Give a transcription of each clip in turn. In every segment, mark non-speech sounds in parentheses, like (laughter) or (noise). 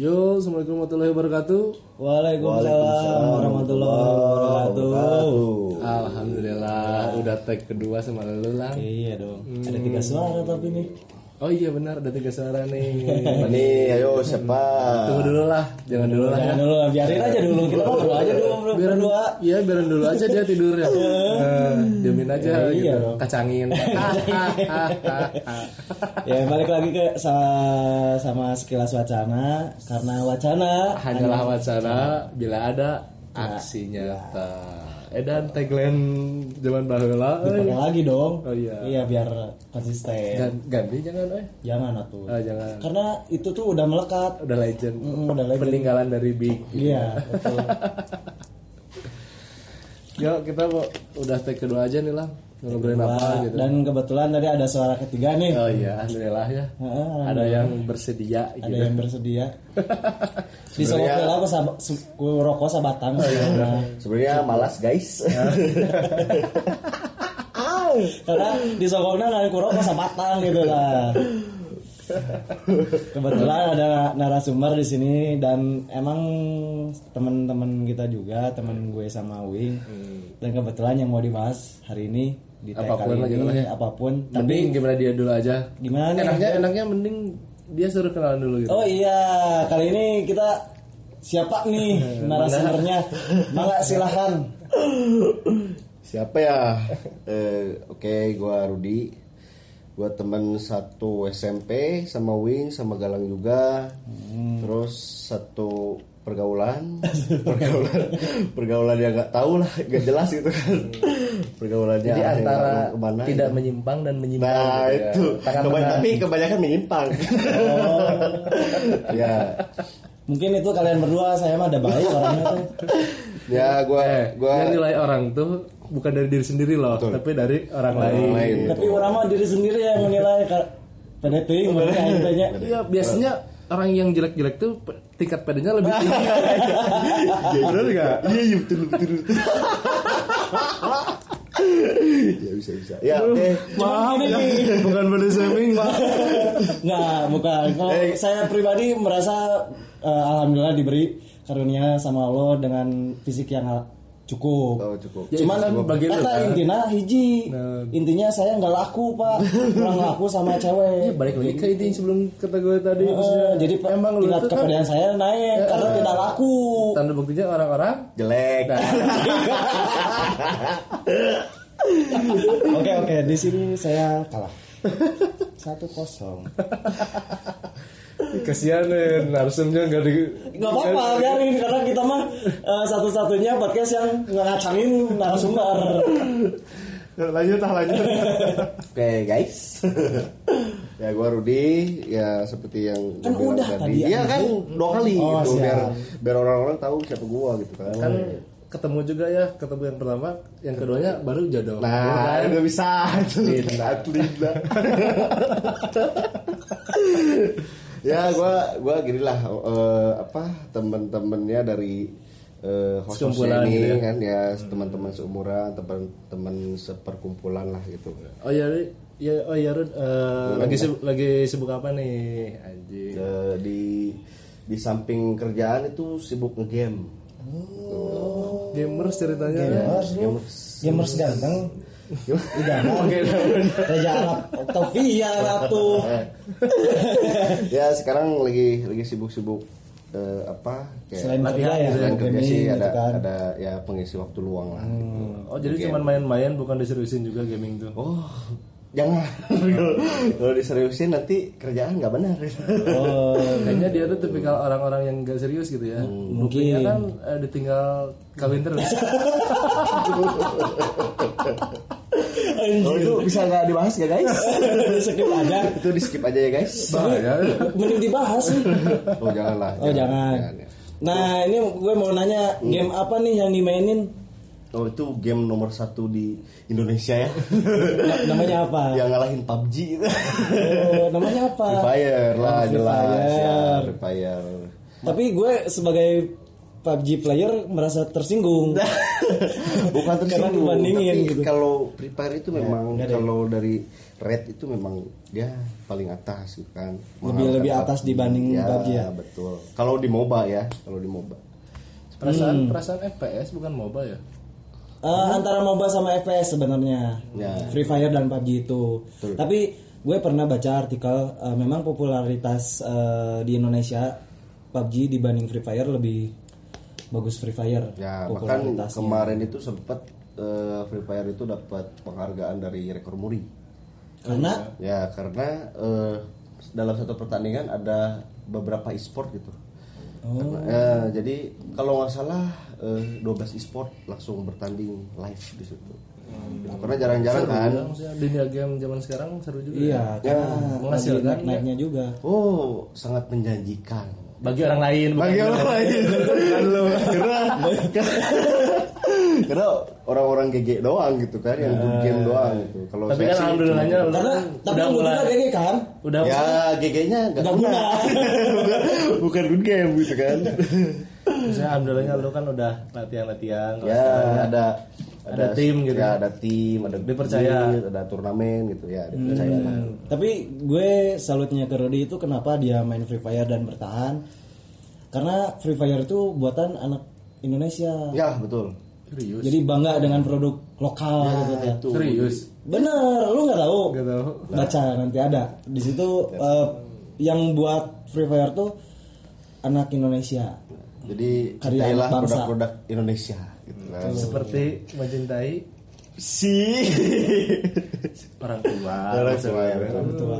Yo, assalamualaikum warahmatullahi wabarakatuh. Waalaikumsalam warahmatullahi wabarakatuh. Alhamdulillah, udah tag kedua sama lu lang. Iya dong. Ada tiga suara tapi nih. Oh iya benar, ada tiga suara nih. (laughs) Nih, ayo siapa? Tunggu dulu lah, jangan dulu lah. ya. Jangan dulu, biarin aja dulu. Kita ngobrol aja dulu bro. Biarin Berdua. Iya, biarin dulu aja dia tidur ya. (laughs) Nah, diamin aja Iya gitu. dong. Kacangin. (laughs) Ya balik lagi ke sama, sama sekilas wacana karena wacana Hanyalah wacana bila ada aksi nyata. Eh dan tagline zaman baheula euy. dipakai lagi dong. Oh iya. Iya biar konsisten. Gan- ganti jangan eh. Jangan atuh. Ah, jangan. Karena itu tuh udah melekat. Udah legend. Mm, udah legend. Peninggalan dari Big. Iya, (laughs) betul. Yuk kita udah take kedua aja nih lah. Ngobrolin apa gitu. Dan kebetulan tadi ada suara ketiga nih. Oh iya, alhamdulillah ya. Heeh, Ada yang bersedia ada gitu. yang bersedia (laughs) di Solo aku sab ku rokok sabatang Nah, Sebenarnya malas guys. (laughs) karena di Sokongna nggak ku rokok sabatang gitu lah kebetulan ada narasumber di sini dan emang teman-teman kita juga teman gue sama Wing dan kebetulan yang mau dibahas hari ini di Apa pun lah ini gitu lah ya. apa pun tapi Mending gimana dia dulu aja. gimana nih Enaknya enaknya mending dia suruh kenalan dulu gitu. Oh iya, kali ini kita siapa nih (laughs) narasumbernya? Mangga silahkan. Siapa ya? Eh, Oke, gua Rudi. Gua teman satu SMP sama Wing sama Galang juga. Terus satu pergaulan, (laughs) pergaulan, pergaulan yang nggak tahu lah, nggak jelas gitu kan. Pergaulannya Jadi yang antara ke mana, tidak gitu. menyimpang dan menyimpang. Nah gitu ya. itu, Tangan Keba- tengah. tapi kebanyakan menyimpang. (laughs) ya, Mungkin itu kalian berdua saya mah ada baik orangnya tuh. ya gua, Eh, gua yang nilai orang tuh bukan dari diri sendiri loh, tapi dari orang lain. lain. Tapi orang mah diri sendiri yang menilai peneting intinya. Iya, biasanya orang yang jelek-jelek tuh tingkat pedenya lebih tinggi. (laughs) Bener nggak? Iya iya betul betul betul. (laughs) ya bisa bisa. Ya oke. Maaf ya, (laughs) bukan body shaming, Pak. Nggak, bukan. Kalau Eh. saya pribadi merasa eh, alhamdulillah diberi karunia sama Allah dengan fisik yang cukup. Oh cukup. Ya, Cuman itu bagi lu, kata kan. intinya hiji Nah. intinya saya nggak laku pak kurang laku sama Iya, cewek balik lagi ke itu yang sebelum kata gue tadi. Maksudnya, jadi emang lu tingkat kan kepedean saya naik karena tidak laku tanda buktinya orang-orang Jelek. (laughs) oke oke di sini saya kalah (laughs) satu kosong. (laughs) Kasihan nih narsumnya nggak di nggak apa-apa biarin karena kita mah eh, satu-satunya podcast yang nggak ngacangin narasumber. Lanjut ah lanjut. (laughs) Oke guys. ya gua Rudi. Ya seperti yang Kan udah tadi, Iya kan? dua kali Oh, gitu. Siap. biar biar orang-orang tahu siapa gua gitu kan. kan ketemu juga ya ketemu yang pertama yang keduanya baru jodoh. Nah, nggak bisa. Linda. Linda. (laughs) ya gua gua gini lah eh, apa teman-temannya dari eh, Sekumpulan host-hostnya ini gitu ya. kan ya teman-teman seumuran teman-teman seperkumpulan lah gitu. Oh ya ya oh ya Rud Eh, lagi sibuk, lagi sibuk apa nih? Anjing. Eh, di di samping kerjaan itu sibuk ngegame gamers ceritanya. Gamers. Lu gamers ganteng. (laughs) Idaman Raja Arab. Octavia Ratu (laughs) ya sekarang lagi lagi sibuk-sibuk eh, apa kayak Selain kerja Latihan ya gitu selain kerja sih gaming ada gitu kan. ada ya pengisi waktu luang lah gitu. oh jadi cuma main-main bukan diseriusin juga gaming tuh? Oh, jangan. (laughs) Kalau diseriusin nanti kerjaan nggak benar. Oh. (laughs) Kayaknya dia tuh tipikal orang-orang yang gak serius gitu ya. Buktinya kan eh, ditinggal kawin terus. (laughs) Oh, itu bisa nggak dibahas ya guys? Skip aja. Itu di skip aja ya guys. bahaya. Mending dibahas sih. Oh janganlah. Oh jangan. Ya. Nah ini gue mau nanya Game apa nih yang dimainin Oh itu game nomor satu di Indonesia ya. (laughs) Na- Namanya apa? Yang ngalahin PUBG itu. Oh, namanya apa? Free Fire lah Oh, Free jelas ya. Fire. Free Fire. Tapi gue sebagai PUBG player merasa tersinggung (laughs) bukan Karena tersinggung dibandingin tapi gitu. kalau Free Fire itu memang nggak ada ya? kalau dari red itu memang dia paling atas gitu kan Lebih- Mahal lebih kan atas dibanding ya, PUBG ya? betul kalau di MOBA ya kalau di MOBA Perasaan Hmm. perasaan FPS bukan mobile ya? Eh, antara MOBA sama FPS sebenarnya. Ya. Free Fire dan PUBG itu. Tapi gue pernah baca artikel eh, memang popularitas eh, di Indonesia PUBG dibanding Free Fire lebih bagus Free Fire. ya bahkan kemarin itu sempat eh, Free Fire itu dapat penghargaan dari rekor muri Karena ya karena eh, dalam satu pertandingan ada beberapa e-sport gitu Karena, eh, jadi kalau nggak salah eh, 12 e-sport langsung bertanding live di situ Gitu. karena jarang-jarang kan Ya, dunia game zaman sekarang seru juga. ya. iya, karena menghasilkan lagi naik-naiknya juga. oh sangat menjanjikan Bagi orang lain. bukan bagi orang lain karena (laughs) karena orang-orang GG doang gitu kan yang good game doang gitu kalau Tapi saya kan alhamdulillahnya lu Karena kan tapi udah mulai juga GG kan? udah ya GG-nya nggak Nggak guna (laughs) bukan, bukan good game gitu kan (laughs) maksudnya alhamdulillahnya lu kan udah latihan-latihan. ya sekarang ya ada ada tim gitu. ya ada tim ada Dipercaya. guild, ada turnamen gitu ya dipercaya lah. Tapi gue salutnya ke Rudy itu kenapa dia main Free Fire dan bertahan? Karena Free Fire itu buatan anak Indonesia. ya betul Serius. Jadi bangga dengan produk lokal gitu kan. itu Serius. Bener, lu nggak tahu? Gak tahu. Baca nanti ada. Di situ eh, yang buat Free Fire tuh anak Indonesia. Jadi Karya cintailah produk-produk Indonesia gitu kan. Seperti mencintai si orang tua. Orang tua, ya, betul. Orang tua,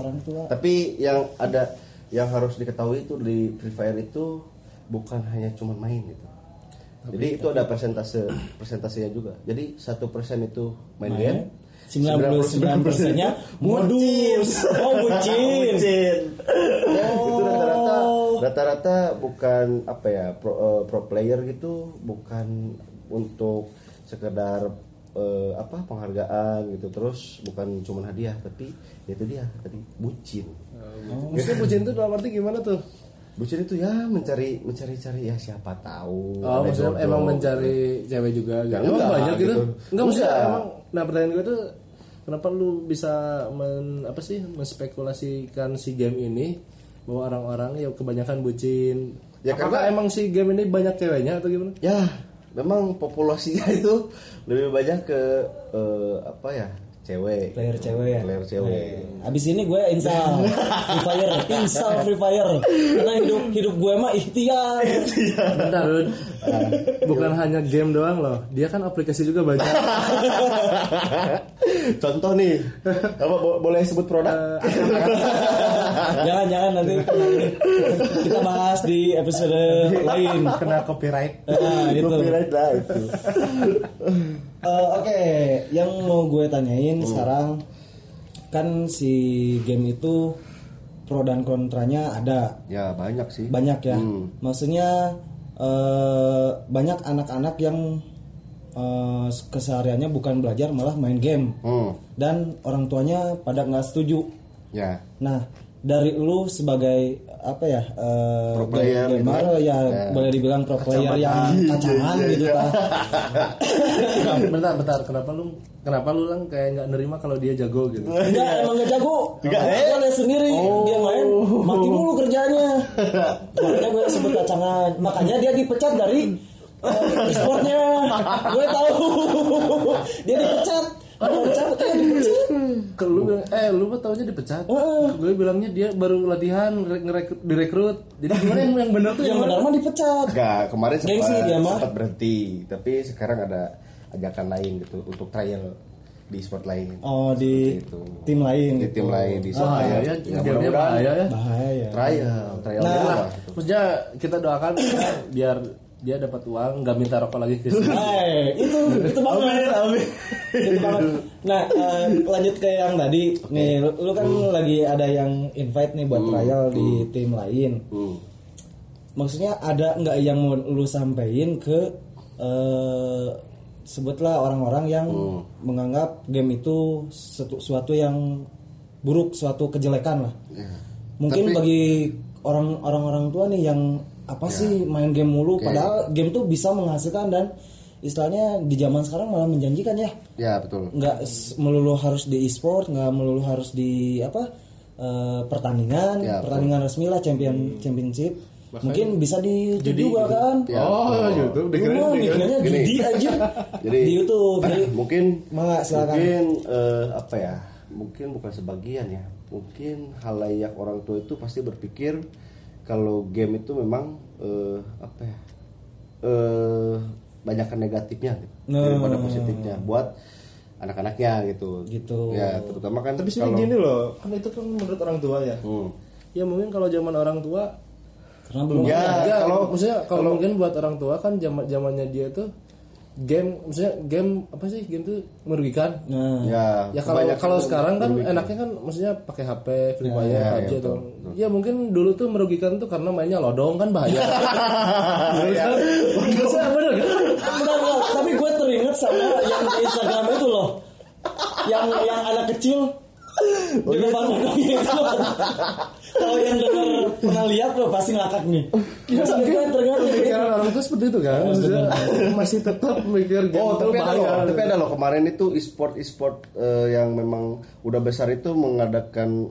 orang tua. tapi yang ada yang harus diketahui itu di Free Fire itu bukan hanya cuma main gitu jadi itu ada persentase persentasenya juga jadi satu persen itu main game 99 persennya (laughs) modus. Oh, bucin. (laughs) itu rata-rata rata-rata bukan apa ya pro, eh, pro player gitu bukan untuk sekedar eh, apa penghargaan gitu terus bukan cuma hadiah tapi ya itu dia tadi bucin Oh, Maksudnya bucin itu dalam arti gimana tuh? bucin itu ya mencari mencari cari ya siapa tahu Oh, maksudnya jodoh. emang mencari cewek juga gitu. Ya, emang enggak, banyak gitu. gitu. Enggak maksudnya Enggak. emang nah pertanyaan gue tuh kenapa lu bisa men, apa sih menspekulasikan si game ini bahwa orang-orang ya kebanyakan bucin. Ya, Apakah karena- emang si game ini banyak ceweknya atau gimana? ya memang populasinya (laughs) itu lebih banyak ke eh, apa ya cewek Player cewek ya. player cewek Abis ini gue install (laughs) Free Fire, install Free Fire. Karena hidup hidup gue mah ikhtiar. Bentar. (laughs) Bukan hanya game doang loh. Dia kan aplikasi juga banyak. (laughs) contoh nih apa bo- boleh sebut produk jangan jangan nanti kita bahas di episode lain. Kena copyright. Nah, gitu. Copyright lah itu Eh, Oke, yang mau gue tanyain sekarang kan si game itu pro dan kontranya ada ya banyak sih banyak ya. Hmm. Maksudnya eh, banyak anak-anak yang eh, kesehariannya bukan belajar malah main game Hmm, dan orang tuanya pada nggak setuju. ya Nah, dari lu sebagai apa ya eh, Pro player game- gitu gamer, kan? ya, Ya. boleh dibilang pro player yang kacangan gitu kan. Nah, bentar, bentar. Kenapa lu kenapa lu lang kayak nggak nerima kalau dia jago gitu? Enggak, emang gak jago. Enggak, lihat sendiri dia main mati mulu kerjanya. Makanya gue sebut kacangan. Makanya dia dipecat dari eh, e-sportnya. gue tahu. dia dipecat. Dia dipecat, dia dipecat. Ke lu bilang, eh lu mah taunya dipecat. Gue bilangnya dia baru latihan ngere- ngerekrut direkrut. Jadi gimana yang, yang benar tuh Yang yang benar mah dipecat. Enggak, kemarin sempat, sempat berhenti tapi sekarang ada ajakan lain gitu untuk trial di sport lain Oh di itu. tim lain. di gitu. tim lain di sport ya, ya, ya, mudah-mudahan bahaya ya. Bahaya. trial trial Nah. lah. Maksudnya kita doakan biar dia dapat uang, nggak minta rokok lagi ke sini. Hai, itu itu banget. Itu banget. Nah, eh, lanjut ke yang tadi. Nih, lu, lu kan lagi ada yang invite nih buat trial di tim lain. Hmm. Maksudnya ada nggak yang mau lu sampein ke eh, sebutlah orang-orang yang menganggap game itu setu- suatu yang buruk, suatu kejelekan lah. Ya. Mungkin Tapi- bagi orang orang-orang tua nih yang apa sih main game mulu padahal game tuh bisa menghasilkan dan istilahnya di zaman sekarang malah menjanjikan ya Ya betul. nggak melulu harus di e-sport nggak melulu harus di apa eh, pertandingan Ya, pertandingan resmi lah champion championship mungkin bisa di YouTube juga kan Ya, oh, betul. YouTube dikirain. mikirnya Gini. judi aja (laughs) Jadi di YouTube (clears throat) jadi mungkin silakan. mungkin eh, apa ya? Mungkin bukan sebagian ya. Mungkin halayak orang tua itu pasti berpikir kalau game itu memang eh, apa ya? Eh banyakkan negatifnya gitu, Nah. daripada positifnya buat anak-anaknya gitu. Gitu. Ya, terutama kan Tapi sebenarnya gini loh, kan itu kan menurut orang tua ya. Hmm. Ya mungkin kalau zaman orang tua karena belum Ya, ya, kalau- maksudnya kalau mungkin buat orang tua kan zaman zamannya dia tuh game maksudnya game apa sih game tuh merugikan. Nah. Ya, ya kalau kalau sekarang kan merugikan. enaknya kan maksudnya pakai HP Free Fire ya, PUBG ya, atau betul, ya mungkin dulu tuh merugikan tuh karena mainnya lodong kan bahaya. (laughs) Ya. Bener kan tapi gue teringat sama yang di Instagram itu loh. Yang yang anak kecil Oh, di iya. depan itu kalau yang denger pernah lihat lo pasti ngakak nih. Ya, teringat pikiran orang tuh seperti itu kan? Maksudnya masih tetap mikir game Oh, itu tapi ada loh, tapi ada loh. kemarin itu e-sport e-sport eh, yang memang udah besar itu mengadakan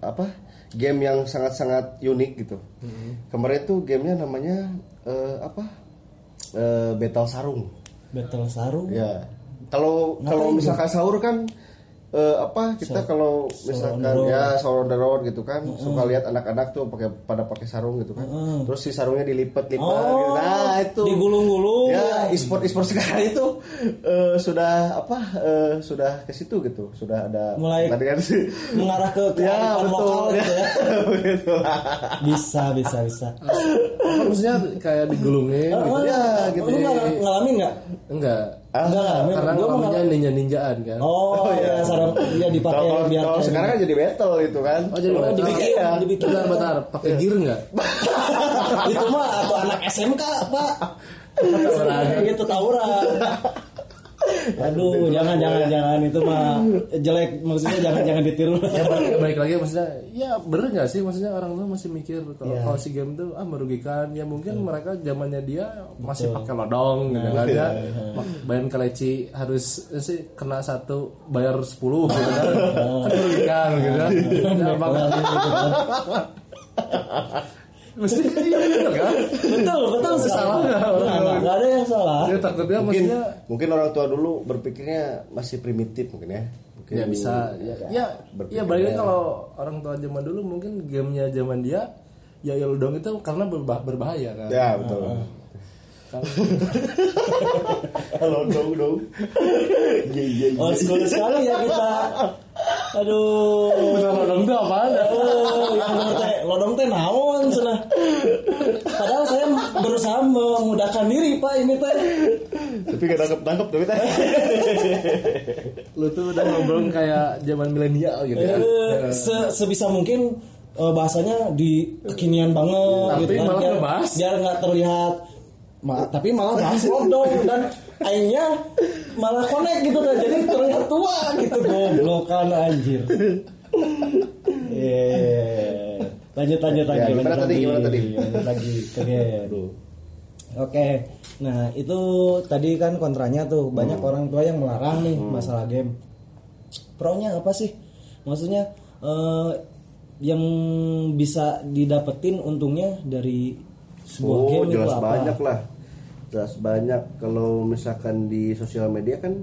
apa? Game yang sangat-sangat unik gitu. Kemarin itu gamenya namanya eh, apa? Eh, Battle Sarung. battle sarung? Ya. Kalau kalau misalkan sahur kan eh, apa kita kalau misalkan ya on the road gitu kan suka lihat anak-anak tuh pakai pada pakai sarung gitu kan. Terus si sarungnya dilipat-lipat gitu. Nah, itu digulung-gulung Ya, e-sport e-sport (laughs) sekarang itu eh, sudah apa? eh, sudah ke situ gitu. Sudah ada Mulai tadi kan sih. mengarah ke Ya, betul. lokal gitu ya (laughs) bisa bisa bisa maksudnya kayak digulungin gitu Ya, gitu. lu ngalamin nggak enggak enggak ngalamin karena ngalaminnya mengal- ninja ninjaan kan oh ya sarung ya dipakai Kalau biar kalau sekarang kan jadi battle itu kan. Oh jadi Oh, dibikin, Iya. dibikin. Bentar, bentar. Pakai gear nggak? (laughs) itu mah atau anak SMK pak (laughs) gitu tawuran aduh jangan jangan jangan. Itu mah jelek. Maksudnya jangan jangan ditiru. Ya balik, balik lagi maksudnya, ya bener nggak sih? Maksudnya orang tuh masih mikir kalau Iya. kalau si game tuh ah merugikan. Ya mungkin mereka zamannya dia masih pakai lodong gitu kan ya. Bayar keleci harus eh, sih kena satu bayar 10 gitu kan. Kan merugikan gitu kan. Mesti iya kan? betul betul Salah nggak orang Nggak, tua? nggak, nggak ada yang salah Ya takutnya mungkin maksudnya mungkin orang tua dulu berpikirnya masih primitif mungkin ya. Mungkin ya bisa ya ya, ya balik lagi kalau orang tua zaman dulu mungkin gamenya zaman dia ya ya dong itu karena berbah- berbahaya kan Ya, betul. Kan- Halo dong dong. Iya iya iya. old school sekali ya kita aduh lodong itu apa Oh, yang bener teh lodong teh naon cenah. Padahal saya berusaha memudahkan diri Pak ini teh. Tapi gak tangkap tangkap tapi teh. lu tuh udah ngobrol kayak zaman milenial gitu kan Eh, se- sebisa mungkin eh, bahasanya di kekinian banget Tapi gitu kan. malah biar, ngebahas. biar nggak terlihat Ma- tapi malah bahas lodong dan akhirnya malah connect gitu kan jadi terlihat tua gitu goblok kan anjir Eh, lanjut lanjut lanjut Ya, gimana lanjut tadi, lagi. gimana tadi? Lanjut lagi. Oke, nah itu tadi kan kontranya tuh banyak Hmm. orang tua yang melarang nih masalah game. Pro-nya apa sih? Maksudnya eh, yang bisa didapetin untungnya dari sebuah Oh, game itu jelas apa? banyak lah. Jelas banyak kalau misalkan di sosial media kan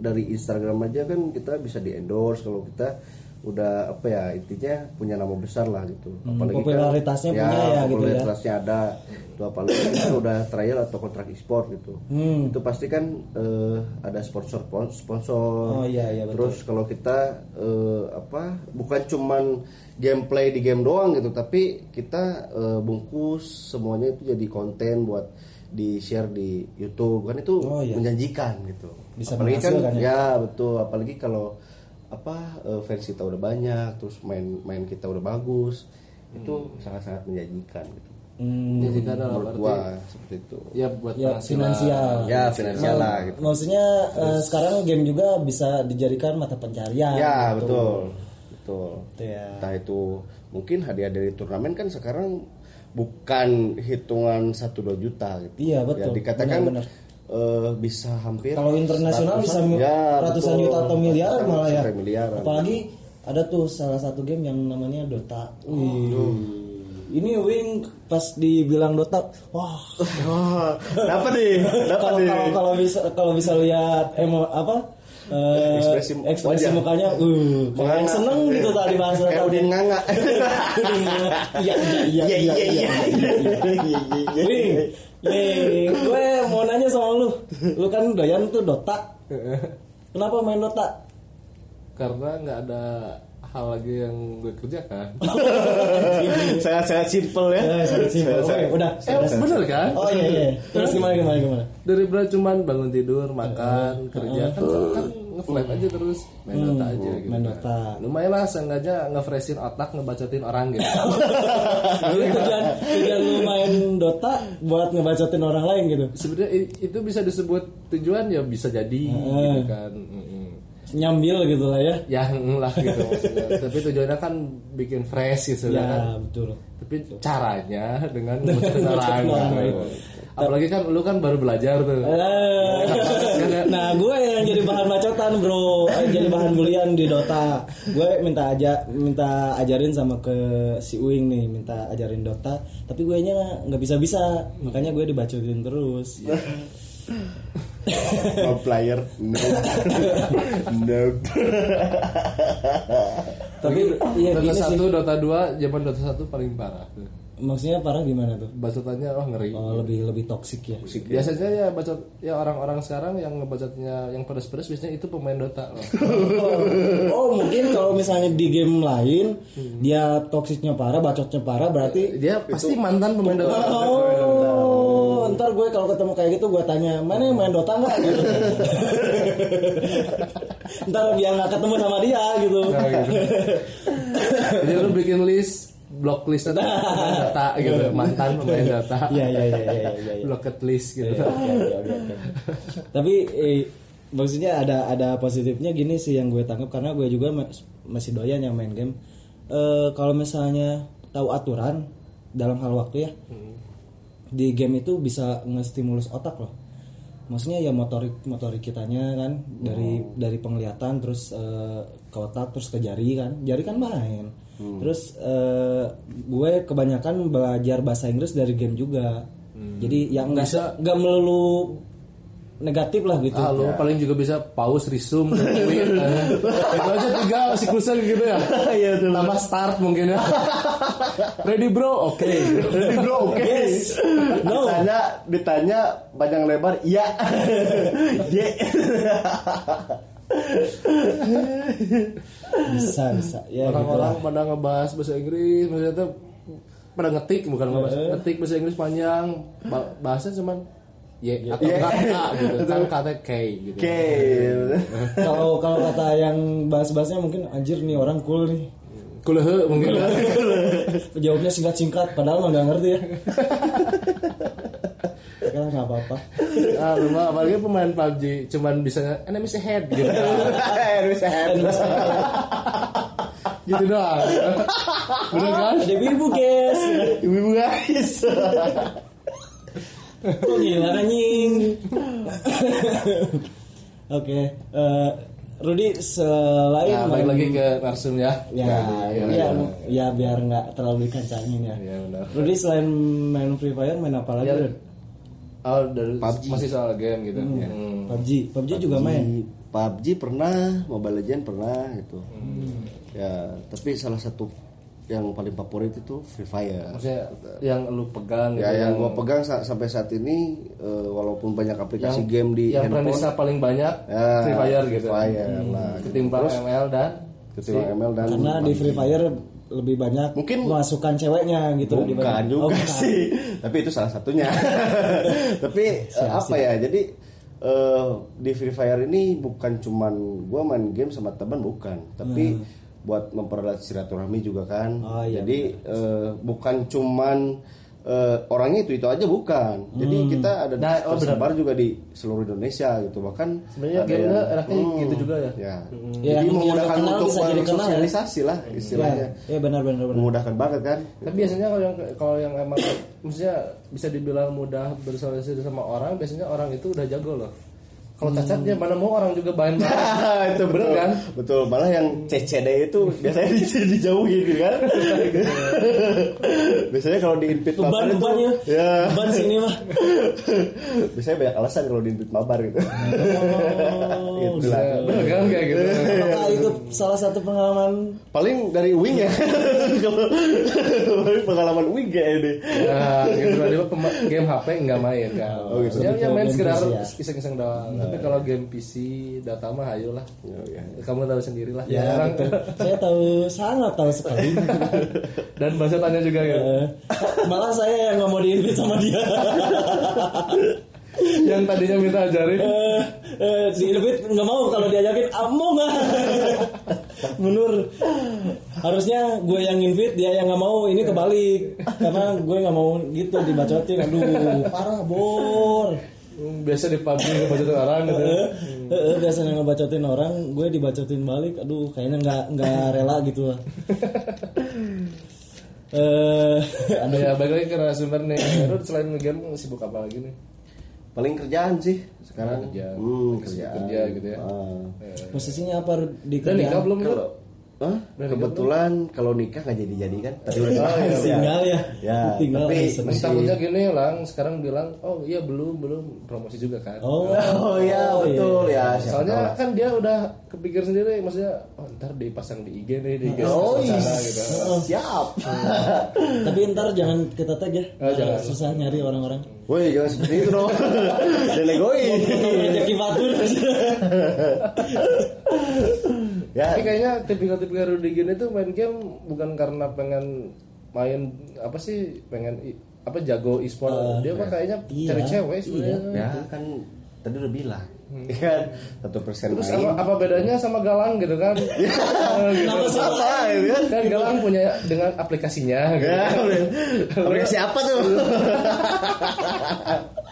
dari Instagram aja kan kita bisa di endorse kalau kita udah apa ya intinya punya nama besar lah gitu. Hmm, popularitasnya punya ya, gitu ya. popularitasnya ada. Itu apalagi kita udah trial atau kontrak e-sport gitu. Hmm. Itu pasti kan eh, ada sponsor sponsor. Oh, iya, iya, betul. Terus kalau kita eh, apa bukan cuman gameplay di game doang gitu tapi kita eh, bungkus semuanya itu jadi konten buat di share di YouTube kan itu Oh, iya. menjanjikan gitu Bisa apalagi kan ya. ya betul apalagi kalau apa eh, fans kita udah banyak terus main main kita udah bagus itu sangat-sangat menjanjikan gitu Hmm, jadi kan dalam arti gua seperti itu ya buat ya finansial. ya finansial lah gitu Maksudnya eh, sekarang game juga bisa dijadikan mata pencarian. ya gitu. betul betul Gitu ya. entah itu mungkin hadiah dari turnamen kan sekarang bukan hitungan 1-2 juta gitu Iya, betul. ya, dikatakan Benar-benar. eh, bisa hampir Kalau internasional bisa ratusan- mi- ya, ratusan betul. juta atau miliar Sampai- malah ya. miliaran. Apalagi ada tuh salah satu game yang namanya Dota. Wih. Ini Wing pas dibilang Dota, wah. (laughs) Dapat nih, dapat Kalau nih. kalau kalau bisa kalau bisa lihat emo apa? Eh, Ekspresi ekspresi mukanya, uh, yang seneng gitu tadi bahasa Kayak tadi. Udin nganga. (laughs) Iya iya iya iya iya. Wing, Wing, gue mau nanya sama lu. Lu kan doyan tuh Dota. (laughs) Kenapa main Dota? karena nggak ada hal lagi yang gue kerjakan (laughs) Sangat-sangat simpel ya. Ya, simpel. Oke, udah. eh bener kan Oh iya iya. Terus gimana gimana gimana? daripada cuman bangun tidur makan kerja kan kan ngeflat aja terus main dota aja gitu main kan. Dota. lumayan lah seenggaknya ngefreshin otak ngebacotin orang gitu (laughs) Jadi tujuan tujuan lu main Dota buat ngebacotin orang lain gitu. sebenarnya itu bisa disebut tujuan ya bisa jadi gitu kan. Nyambil gitu lah ya. ya (laughs) lah gitu maksudnya. Tapi tujuannya kan bikin fresh gitu Ya, kan. betul. tapi caranya dengan (laughs) orang gitu. apalagi kan lu kan baru belajar tuh. Eh, nah gue yang jadi bahan bacotan bro. Jadi bahan bulian di Dota. Gue minta aja minta ajarin sama ke si Uing nih minta ajarin Dota. Tapi gue nya nggak bisa bisa makanya gue dibacotin terus Pro player. No. no. tapi iya Dota 1, Dota 2, zaman Dota 1 paling parah tuh. maksudnya parah gimana tuh Bacotannya wah ngeri. oh, lebih lebih toksik ya Biasanya ya bacot ya orang-orang sekarang yang ngebacotnya yang pedes-pedes biasanya itu pemain Dota loh. (laughs) oh mungkin kalau misalnya di game lain dia toksiknya parah bacotnya parah berarti Dia pasti mantan pemain Dota. Oh, ntar gue kalau ketemu kayak gitu gue tanya mana yang main Dota nggak gitu. (laughs) ntar biar nggak ketemu sama dia gitu. Nah, gitu. Jadi lu bikin list block list Dota, pemain Dota gitu, mantan pemain Dota. (laughs) Iya iya iya iya iya. iya. Blocked list gitu. Iya. Tapi eh, maksudnya ada ada positifnya gini sih yang gue tangkap karena gue juga ma- masih doyan yang main game. Eh, kalau misalnya tahu aturan dalam hal waktu ya di game itu bisa ngestimulus otak loh. Maksudnya ya motorik motorik kitanya kan dari dari penglihatan terus eh, ke otak terus ke jari kan. Jari kan main. Terus eh, gue kebanyakan belajar bahasa Inggris dari game juga. Jadi yang nggak nggak melulu negatif lah gitu. Ah, lu paling juga bisa pause, resume, (laughs) quit. eh. Itu aja tiga siklusnya gitu ya. (laughs) Iya, betul. Tambah start mungkin ya. Ready bro, oke. (laughs) Ready bro, oke. Yes. No. Ditanya, ditanya panjang lebar, iya. Ye. Bisa bisa. Ya gitu. Orang-orang pada ngebahas bahasa Inggris, maksudnya tuh pada ngetik bukan ngebahas ngetik bahasa Inggris panjang, Ba- bahasanya cuman Y atau Yeah. kata gitu, (laughs) kan kata K gitu. Oke. (laughs) Kalau kalau kata yang bahas-bahasnya mungkin anjir nih orang cool nih. Kulehe mungkin. Jawabnya singkat-singkat padahal mah nggak ngerti ya. (laughs) Oke lah nggak apa-apa. ah, lu mah apalagi pemain PUBG cuman bisa enemies ahead gitu. Bisa gitu doang. Bener kan? Ada ibu guys. Ibu guys. Kok gila anjing. (laughs) Oke, eh, Rudi selain Nah, balik lagi ke narsum ya. ya, ya, ya, ya, biar nggak terlalu dikancangin ya. Iya benar. Rudi selain main Free Fire main apa lagi? Ya? Oh, dari PUBG. masih soal game gitu. Hmm. PUBG, PUBG juga main. PUBG pernah, Mobile Legend pernah gitu. Hmm. Ya, tapi salah satu yang paling favorit itu Free Fire. Maksudnya yang lu pegang Ya, gitu, yang gua pegang sa- sampai saat ini eh, walaupun banyak aplikasi game di yang handphone, premisnya paling banyak ya, Free Fire gitu. Free Fire lah. Ketimbang ML dan Ketimbang ML dan Karena di Free Fire lebih banyak Mungkin- masukan ceweknya gitu. Bukan dibanding- juga. Oh, bukan. sih. Tapi itu salah satunya. (laughs) Tapi eh, apa ya jadi eh, di Free Fire ini bukan cuman gua main game sama teman bukan. Tapi buat mempererat silaturahmi juga kan Oh, iya, jadi eh, bukan cuman eh, orangnya itu itu aja bukan. Jadi kita ada Nah, oh, tersebar juga di seluruh Indonesia gitu. Bahkan Sebenarnya yang- enaknya gitu juga ya. Ya. Ya, Jadi memudahkan untuk kenal ya. sosialisasi lah istilahnya. Ya, benar benar benar. Memudahkan banget kan. Tapi biasanya kalau yang kalau yang emang maksudnya bisa dibilang mudah bersosialisasi sama orang, biasanya orang itu udah jago loh. Kalau cacatnya mana mau orang juga bahan (laughs) itu betul kan? Betul. Malah yang CCD itu biasanya di- (laughs) dijauhin gitu kan. (laughs) biasanya kalau di invite Beban mabar itu ya. ya. Beban sini mah. biasanya banyak alasan kalau di invite mabar gitu. Oh, Gitu lah. Bener kan kayak gitu. Apakah itu salah satu pengalaman Paling dari wing ya. Pengalaman wing kayak ini. Ya, gitu lah. Dia game HP nggak main kan. Oh, gitu. Ya, ya main sekedar ya. iseng-iseng doang. Tapi kalau game PC, data mah ayo lah. Oh, ya. Kamu tahu sendiri lah. Ya, Orang- betul. Saya tahu sangat tahu sekali. (laughs) Dan bahasa tanya juga ya. Eh, Malah saya yang nggak mau diinvite sama dia. (laughs) Yang tadinya minta ajarin. Eh, eh, diinvite nggak mau kalau diajakin ah, mau nggak? (laughs) Mundur. Harusnya gue yang invite dia yang nggak mau. Ini kebalik karena gue nggak mau gitu dibacotin. Aduh parah bor. Hmm, Biasa di PUBG ngebacotin orang gitu. Eh, eh, biasanya ngebacotin orang, gue dibacotin balik. Aduh, kayaknya nggak nggak (laughs) rela gitu lah. (laughs) Eh, Ada ya, balik lagi ke narasumber nih. Lu selain game sibuk apa lagi nih? Paling kerjaan sih sekarang. Kerjaan. Hmm, kerjaan. kerja gitu ya. Ah. posisinya apa di Udah nikah belum lu? Kalau Hah? kebetulan kalau nikah nggak jadi jadi kan? Tadi udah dibahas ya. tinggal ya, Ya, tinggal tapi masih- Takutnya gini lang, sekarang bilang, oh iya belum belum promosi juga kan. Oh, Oh iya betul ya. siapa Soalnya tahu kan dia udah kepikir sendiri, maksudnya, oh ntar dipasang di IG nih, di IG Oh iya. gitu. Siap. (laughs) Tapi ntar jangan kita tag ya. Oh, jangan. Susah nyari orang-orang. Woi jangan seperti itu dong. Egois. Rezeki fatur. Ya. Tapi kayaknya tipikal-tipikal Rudy gini tuh main game bukan karena pengen main apa sih, pengen apa jago e-sport. dia mah kayaknya iya. cari cewek sebenarnya. Ya kan tadi udah bilang. Kan satu persen Terus main. apa, apa bedanya sama Galang gitu kan? gitu. Apa gitu kan? Kan Galang punya dengan aplikasinya gitu. Ya, aplikasi apa tuh? (laughs)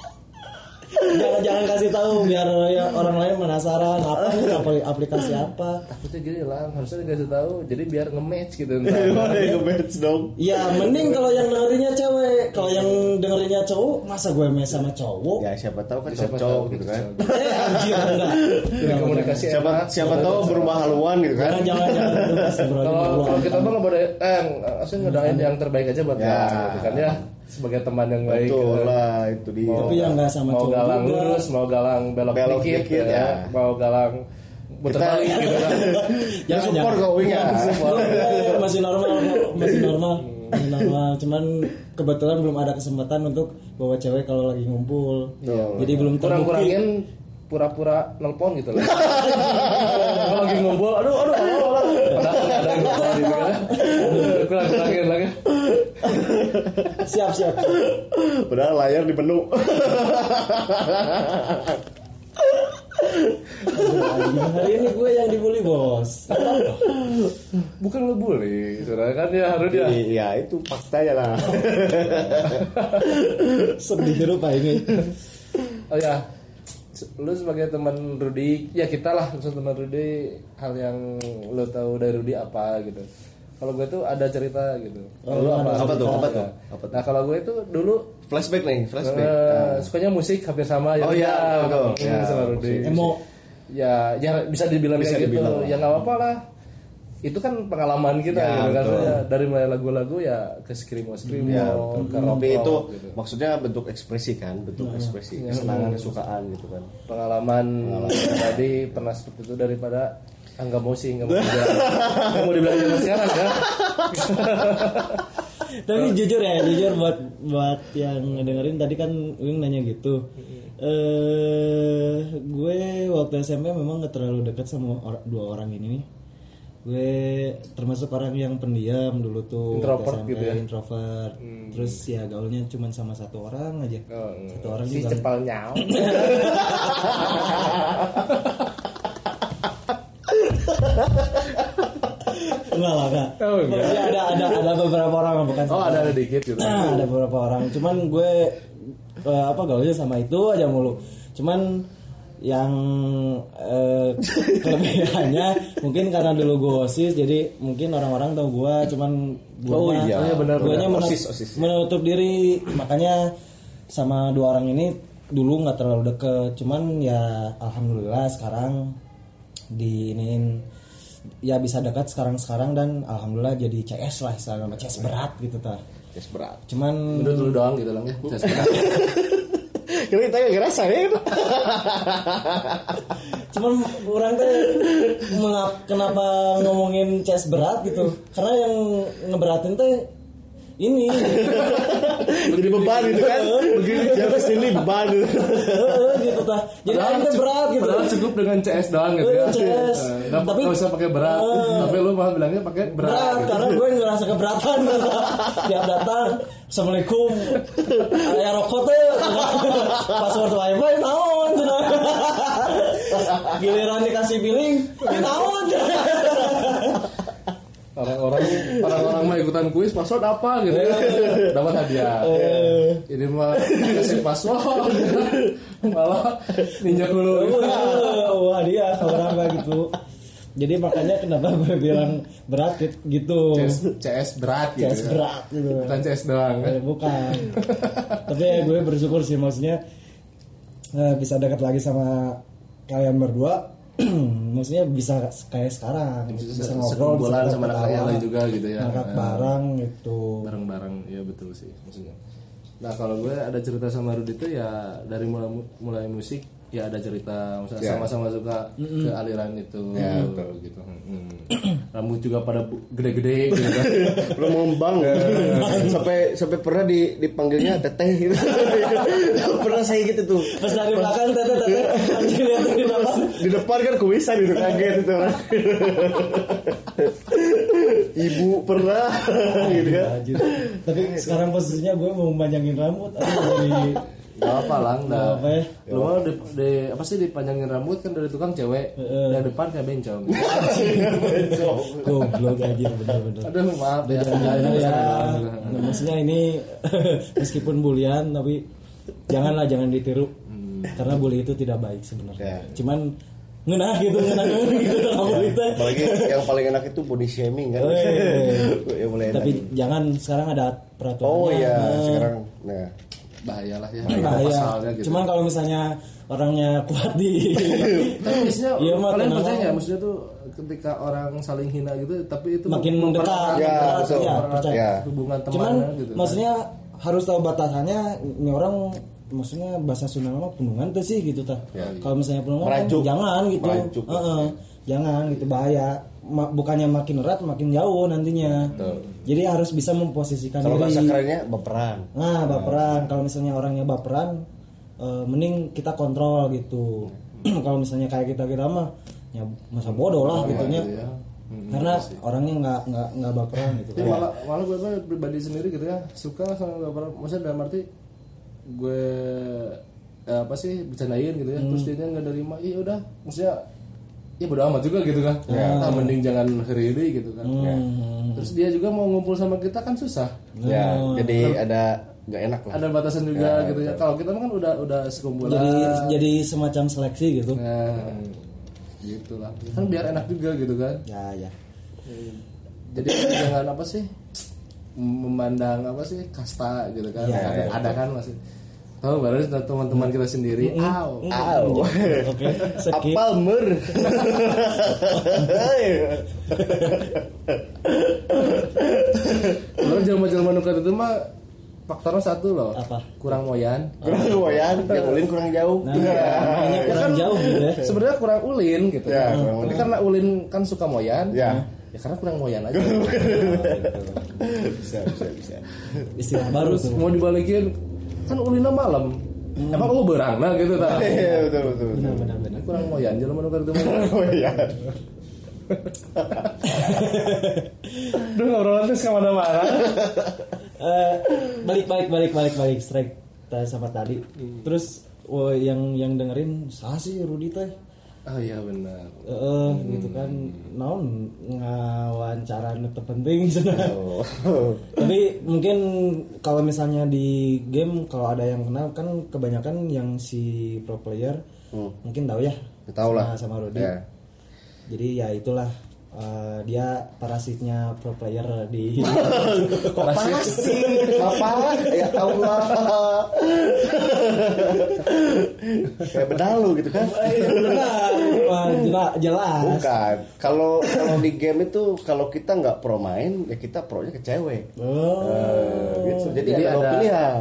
jangan jangan kasih tahu biar ya orang lain penasaran apa nih apli- aplikasi apa. Takutnya gini lah, harusnya dikasih tahu. Jadi biar nge-match gitu Boleh ntar. (laughs) nge-match dong. Ya mending kalau yang dengerinnya cewek, kalau yang dengerinnya cowok, masa gue mes sama cowok? Ya siapa tahu kan Siapa cocok tahu gitu kan. Eh anjir enggak. Jadi komunikasi Siapa siapa tahu berubah haluan gitu kan. Jangan jangan. (laughs) Kalau kita mah ngebedain, eh, asli ngedain yang terbaik aja buat Ya. Gitu kan ya. Sebagai teman yang baik. Betul gitu. lah itu dia. Tapi yang nggak sama mau galang juga. lurus, mau galang belok, Belok dikit, dikit, ya. ya. mau galang muter Kita- balik gitu kan. (laughs) Ya support kok wing ya. Masih normal masih normal (laughs) masih normal cuman kebetulan belum ada kesempatan untuk bawa cewek kalau lagi ngumpul jadi belum terbukti Kurang-kurangin pura-pura nelpon gitu lah. (laughs) Kalau lagi ngumpul, aduh, aduh, aduh, aduh. Padahal nggak ada yang nelpon gitu kan. Kurang-kurangin lagi. Siap siap Padahal layar di menu. hari ini gue yang dibully bos Bukan ngebully, saudara kan ya harus dia. Iya itu faktanya lah. sedih rupa ini Oh ya, lu sebagai teman Rudi, ya kita lah teman Rudi, hal yang lu tahu dari Rudi apa gitu. Kalau gue tuh ada cerita gitu. Kalau lu apa? Apa tuh? Apa tuh? Ya. Apa tuh? Nah kalau gue itu dulu Flashback nih, flashback. eh, sukanya musik hampir sama ya. Oh iya, betul. Ya, sama Rudi. musik. emo Ya, ya bisa dibilang Bisa kayak dibilang gitu. Ya nggak apa-apa lah. Itu kan pengalaman kita Ya, gitu kan. Ya, dari mulai lagu-lagu ya ke skrimo skrimo, Ya, ke tapi itu gitu. maksudnya bentuk ekspresi kan, bentuk ekspresi kesenangan, kesukaan gitu kan. pengalaman tadi pernah seperti itu daripada ah, nggak mau sih nggak mau dibilang. Nggak mau dibilang zaman sekarang kan (laughs) tapi jujur ya jujur buat buat yang dengerin tadi kan Wing nanya gitu. Eh gue waktu SMP memang gak terlalu dekat sama or- dua orang ini nih. Gue termasuk orang yang pendiam dulu tuh Introvert SMP, gitu ya? introvert. Terus ya gaulnya cuma sama satu orang aja. Oh, satu orang si juga cepal nyau (laughs) (laughs) enggak lah enggak Oh, enggak. Maksudnya ada ada ada beberapa orang bukan Oh ada ada dikit gitu. Nah, ada beberapa orang cuman gue eh, apa gaulnya sama itu aja mulu cuman yang eh, kelebihannya mungkin karena dulu gue osis jadi mungkin orang-orang tahu gue cuman gue Oh iya. Oh, iya, benar, guanya benar. menutup, Osis, osis. menutup diri makanya sama dua orang ini dulu nggak terlalu deket cuman ya alhamdulillah sekarang diinin ya bisa dekat sekarang sekarang dan alhamdulillah jadi CS lah istilahnya CS berat gitu ta Yes berat. cuman Menurut lu doang gitu lang ya. Tes berat. (laughs) Karena kita gak ngerasa ya. cuman orang teh mengap, kenapa ngomongin CS berat gitu karena yang ngeberatin teh ini (laughs) Jadi beban gitu kan. Begini jam sini beban. gitu tah jadi cukup- berat gitu Padahal cukup dengan CS doang gitu ya. CS. Nggak Tapi- nggak usah pakai berat. Tapi lu malah bilangnya pakai berat. berat gitu. karena gue ngerasa keberatan (laughs) tiap datang assalamualaikum ya rokok teh password wifi naon cenah. (laughs) giliran dikasih billing ini naon Orang-orang orang-orang mah ikutan kuis password apa gitu ya. (laughs) Dapat hadiah. Ini mah kasih password. (laughs) Malah ninjak dulu. wah dia kalau apa gitu jadi makanya kenapa gue bilang berat gitu CS, CS berat gitu. CS ya. berat gitu Bukan CS doang kan. Eh, bukan tapi ya gue bersyukur sih maksudnya eh, bisa dekat lagi sama kalian berdua (clears throat) maksudnya bisa kayak sekarang bisa ngobrol bisa sama anak juga gitu ya. ngangkat Eh. barang gitu bareng-bareng ya betul sih maksudnya nah kalau gue ada cerita sama Rudi itu ya dari mulai mulai musik ya ada cerita misalnya Ya. sama-sama suka ke aliran itu Ya, betul. gitu Hmm. rambut juga pada gede-gede gitu kan (laughs) Belum ngembang. (laughs) sampai sampai pernah di dipanggilnya teteh gitu. pernah saya gitu tuh. pas dari belakang tete tete anjing lihat di depan Di depan kan kuisan gitu kaget itu orang. Ibu pernah gitu kan. Anjir. tapi sekarang posisinya gue mau manjangin rambut aduh dari Gak apa lah Gak apa ya. lu mau di, di- apa sih dipanjangin rambut kan dari tukang cewek dari depan kayak bencong (laughs) goblok anjir bener-bener aduh maaf ya ya. Nah, maksudnya ini (laughs) meskipun bulian tapi janganlah jangan ditiru. Karena bully itu tidak baik sebenarnya. Ya. Cuman ngenah gitu, ngenah (laughs) gitu kalau itu. Apalagi yang paling enak itu body shaming kan. Weh. ya mulai enak. Tapi jangan sekarang ada peraturan. Oh iya, sekarang nah bahaya lah ya bahaya. pasalnya gitu Cuman kalau misalnya orangnya kuat di tapi (laughs) Iya, mah, kalian percaya nggak maksudnya tuh ketika orang saling hina gitu tapi itu Makin mempererat- dekat. Ya, betul. ya, percaya. Ya. hubungan Cuman gitu maksudnya harus tahu batasannya ini orang maksudnya bahasa Sunda mah penungan tuh sih gitu tah. Kalau misalnya penungan kan jangan gitu. Merajuk. Heeh. jangan gitu bahaya. Ma- bukannya makin erat makin jauh nantinya. Jadi harus bisa memposisikan kalau bahasa diri. kerennya baperan. Nah, baperan. Kalau misalnya orangnya baperan eh, mending kita kontrol gitu. (clears throat) Kalau misalnya kayak kita kita mah ya masa bodoh lah gitunya. ya. Karena orangnya nggak nggak nggak baperan gitu. Tapi malah malah gue pribadi sendiri gitu ya suka sama gak pernah maksudnya dalam arti gue eh, apa sih bercandain gitu ya Hmm. terus dia nggak nerima iya udah maksudnya ya bodo amat juga gitu kan nah, mending jangan heri gitu kan Hmm. Ya. terus dia juga mau ngumpul sama kita kan susah Ya, jadi ada nggak enak lah. ada batasan juga gitu ya kalau kita kan udah udah sekumpulan jadi jadi semacam seleksi gitu. nah gitu lah kan biar enak juga gitu kan Ya ya. jadi jangan apa sih memandang apa sih kasta gitu kan. Ya, ada, ada kan masih tahu baru teman-teman kita sendiri? Aw Aw. Oke. Apal mer. (laughs) lo jelma-jelma nukat itu mah faktornya satu loh. Apa? kurang moyan. Kurang lumayan, yang ulin kurang jauh. Nah, makanya kurang jauh gitu ya. sebenarnya kurang ulin gitu. Ya, kurang tapi karena ulin kan suka moyan Ya. Ya karena kurang moyan aja (laughs) bisa, bisa, bisa. Istilah baru terus mau dibalikin kan ulinnya malam emang lu berang nah gitu tak (laughs) Iya, betul, betul, betul. Benar benar benar. kurang moyan nukat itu mah (laughs) Lumayan. Duh ngobrolan terus ke mana-mana Eh, balik balik balik balik balik strike sama tadi. Terus oh, yang yang dengerin sah sih Rudi teh. Oh iya benar Eh, gitu kan naon ngawancara nu teu penting. Oh. (laughs) Tapi mungkin kalau misalnya di game kalau ada yang kenal kan kebanyakan yang si pro player mungkin tahu ya. Tahu lah. sama, sama Rudy. Ya. Jadi ya itulah eh, dia parasitnya pro player di (laughs) Kok parasit? Apa? Ya Allah. Kayak bedalu gitu kan? benar Wah, jelas jelas Bukan. Kalau kalau di game itu kalau kita nggak pro main ya kita pro-nya ke cewek. oh Eh, gitu. Jadi, Jadi ada, dua ada- pilihan,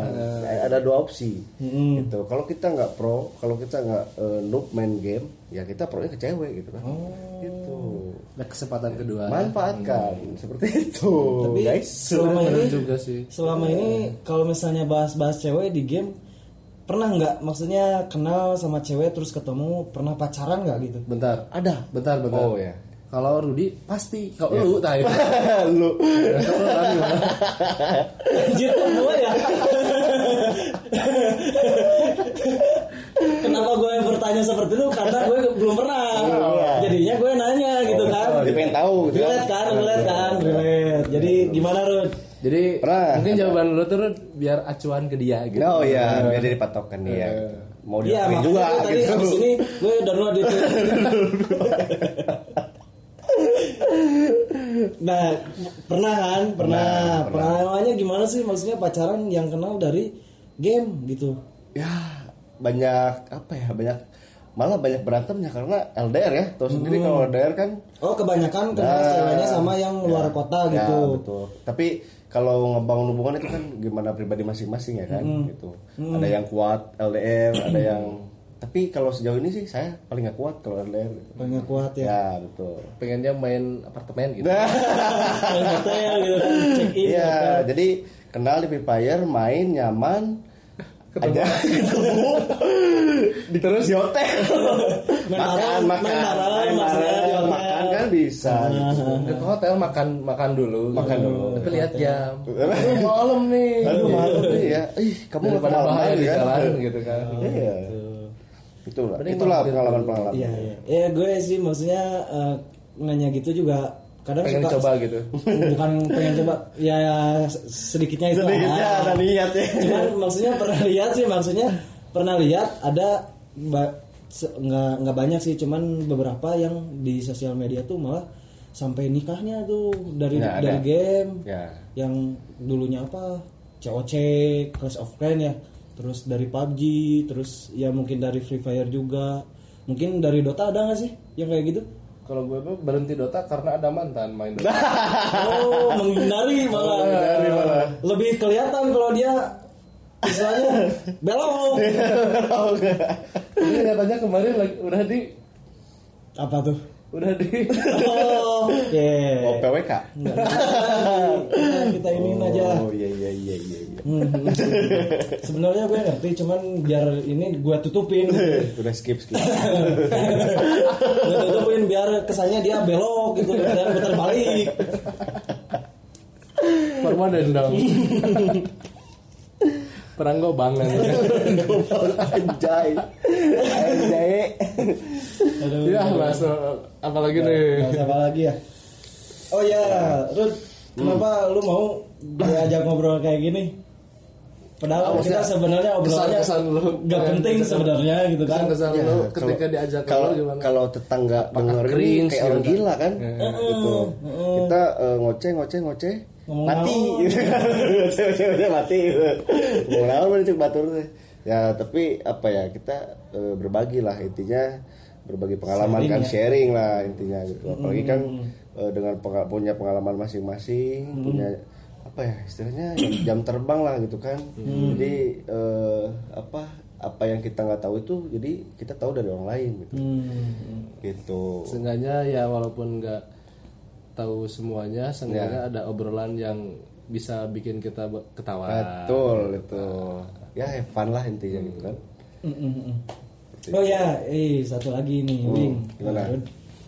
ada dua opsi. Gitu. Kalau kita nggak pro, kalau kita nggak eh, noob main game, ya kita pro-nya ke cewek gitu kan. Gitu. ada kesempatan kedua Manfaatkan. Seperti itu, Tapi guys. selama ini juga sih. selama ini kalau misalnya bahas-bahas cewek di game pernah nggak? Maksudnya kenal sama cewek terus ketemu pernah pacaran nggak gitu? Bentar. Ada. bentar bentar. Oh ya. kalau Rudi pasti. Kalau lu tahu (laughs) Lu. Anjir gue ya? (laughs) Kenapa gue yang bertanya seperti itu Karena gue belum pernah Jadinya gue nanya gitu dia pengen tahu. Gitu Relate kan, relate kan, relate. Jadi gimana Rud? jadi Pernah. mungkin jawaban lu tuh Rud, biar acuan ke dia gitu. Oh iya, biar dia dipatokan dia. Mau Iya diakuin makanya juga gue tadi gitu. abis ini gue download itu. (laughs) Nah pernah kan, pernah, Pengalamannya gimana sih? Maksudnya pacaran yang kenal dari game gitu. Ya, banyak apa ya? Banyak malah banyak berantemnya karena LDR ya. Tahu sendiri kalau LDR kan Oh kebanyakan kenal Nah, ceweknya sama yang luar kota ya, gitu betul. Tapi kalau ngebangun hubungan itu kan gimana pribadi masing-masing ya kan gitu. Ada yang kuat LDR, ada yang tapi kalau sejauh ini sih saya paling nggak kuat kalau LDR gitu. Banyak kuat ya Ya, betul. pengennya main apartemen gitu (laughs) hotel gitu check in Iya, jadi kenal di Free Fire, main nyaman, ketemu, terus? Di hotel, makan, makan, di hotel. makan kan bisa. gitu. ke hotel makan makan dulu. Makan dulu. tapi lihat jam. (laughs) Malam nih. Malu nih. Ya, ih kamu nggak kenal bahaya di kan? jalan gitu kan. Iya, itulah, itulah mampir pengalaman-pengalaman. Iya iya. Ya gue sih maksudnya eh, nanya gitu juga kadang pengen suka coba gitu. (laughs) Bukan pengen coba ya sedikitnya itu Sedikitnya ada niat ya. Cuman maksudnya pernah (laughs) lihat sih maksudnya pernah lihat ada nggak nggak banyak sih cuman beberapa yang di sosial media tuh malah sampai nikahnya tuh dari Ya, ada. dari game. Ya, yang dulunya apa? COC Clash of Clans ya. Terus dari PUBG terus ya mungkin dari Free Fire juga. Mungkin dari Dota ada nggak sih yang kayak gitu kalau gue berhenti Dota karena ada mantan main Dota (laughs) oh menghindari malah. lebih kelihatan kalau dia istilahnya belok (laughs) Ini katanya kemarin lagi, udah di apa tuh udah di oh yeah. oh PWK. Nggak, kita, kita ini aja Oh iya iya iya iya. Hmm. (laughs) sebenarnya gue ngerti cuman biar ini gue tutupin (laughs) Udah skip skip. (laughs) gue tutupin biar kesannya dia belok gitu dan putar balik Perma dendam perang gobang kan Anjay. Anjay. Aduh. ya mas apalagi nih Bahas apa lagi ya? Oh ya, Rud, kenapa lu mau diajak ngobrol kayak gini? Padahal Oh, kita maksudnya sebenarnya obrolannya kesan-kesan lu nggak penting kesan- sebenarnya gitu kan? kesan Ya, lu kalau- ketika diajak kalau gimana? kalau tetangga dengerin kayak orang gitu gila kan? Iya. gitu. kita eh, ngoceh ngoceh ngoceh. Mati. (laughs) ngoceh ngoceh ngoceh mati. Mau naon mana cek batur teh. ya tapi apa ya kita eh, berbagi lah intinya. Berbagi pengalaman Sharing kan ya. sharing lah intinya gitu. Apalagi kan eh, dengan punya pengalaman masing-masing punya apa ya istilahnya jam, jam terbang lah gitu kan jadi eh, apa apa yang kita nggak tahu itu jadi kita tahu dari orang lain gitu Hmm. gitu seenggaknya ya walaupun nggak tahu semuanya Ya. seenggaknya ada obrolan yang bisa bikin kita ketawa betul itu ya have fun lah intinya gitu kan Mm, mm, mm. Oh ya, eh satu lagi nih, Wing. gimana? Rud.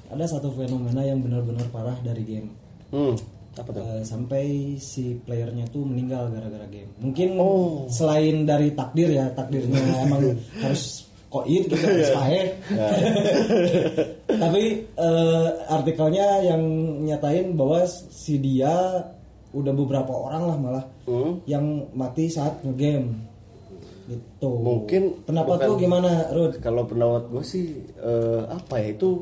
Ada satu fenomena yang benar-benar parah dari game. hmm apa tuh Eh, sampai si playernya tuh meninggal gara-gara game. Mungkin Oh. selain dari takdir ya, takdirnya (laughs) emang harus koit gitu Ismail. (laughs) Tapi eh, artikelnya yang nyatain bahwa si dia udah beberapa orang lah malah Hmm. yang mati saat ngegame gitu. Mungkin Kenapa bukan- tuh gimana, Rud? Kalau pendapat gue sih eh, apa ya itu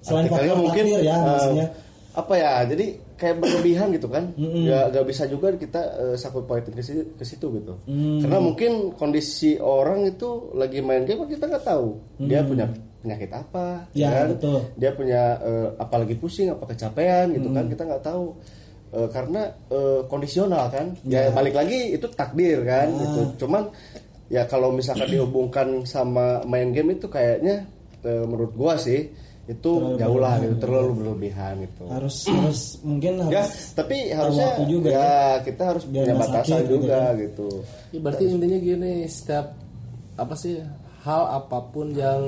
Selain faktor takdir ya, eh, maksudnya. apa ya jadi kayak berlebihan gitu kan ya gak bisa juga kita eh, sakut pautin ke situ, ke situ gitu Mm. karena mungkin kondisi orang itu lagi main game kita nggak tahu dia punya penyakit apa Mm. Ya, kan? betul. dia punya eh, apalagi pusing apa kecapean gitu Mm. kan kita nggak tahu Eh, karena eh, kondisional kan ya balik lagi itu takdir kan Ah. gitu cuman ya kalau misalkan dihubungkan sama main game itu kayaknya eh, menurut gua sih itu jauh lah gitu terlalu berlebihan gitu Harus harus mungkin ya harus tapi tahu harusnya waktu juga ya kita harus Biar punya batasan sakit gitu juga kan. gitu Ya, berarti intinya gini, setiap apa sih hal apa pun yang